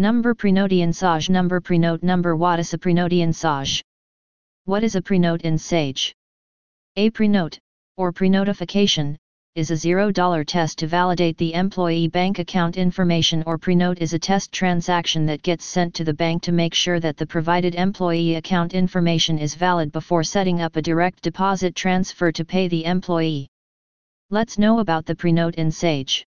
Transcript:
Number prenote Sage Number prenote Number What is a prenote Sage? What is a prenote in Sage? A prenote, or prenotification, is a $0 test to validate the employee bank account information or prenote is a test transaction that gets sent to the bank to make sure that the provided employee account information is valid before setting up a direct deposit transfer to pay the employee. Let's know about the prenote in Sage.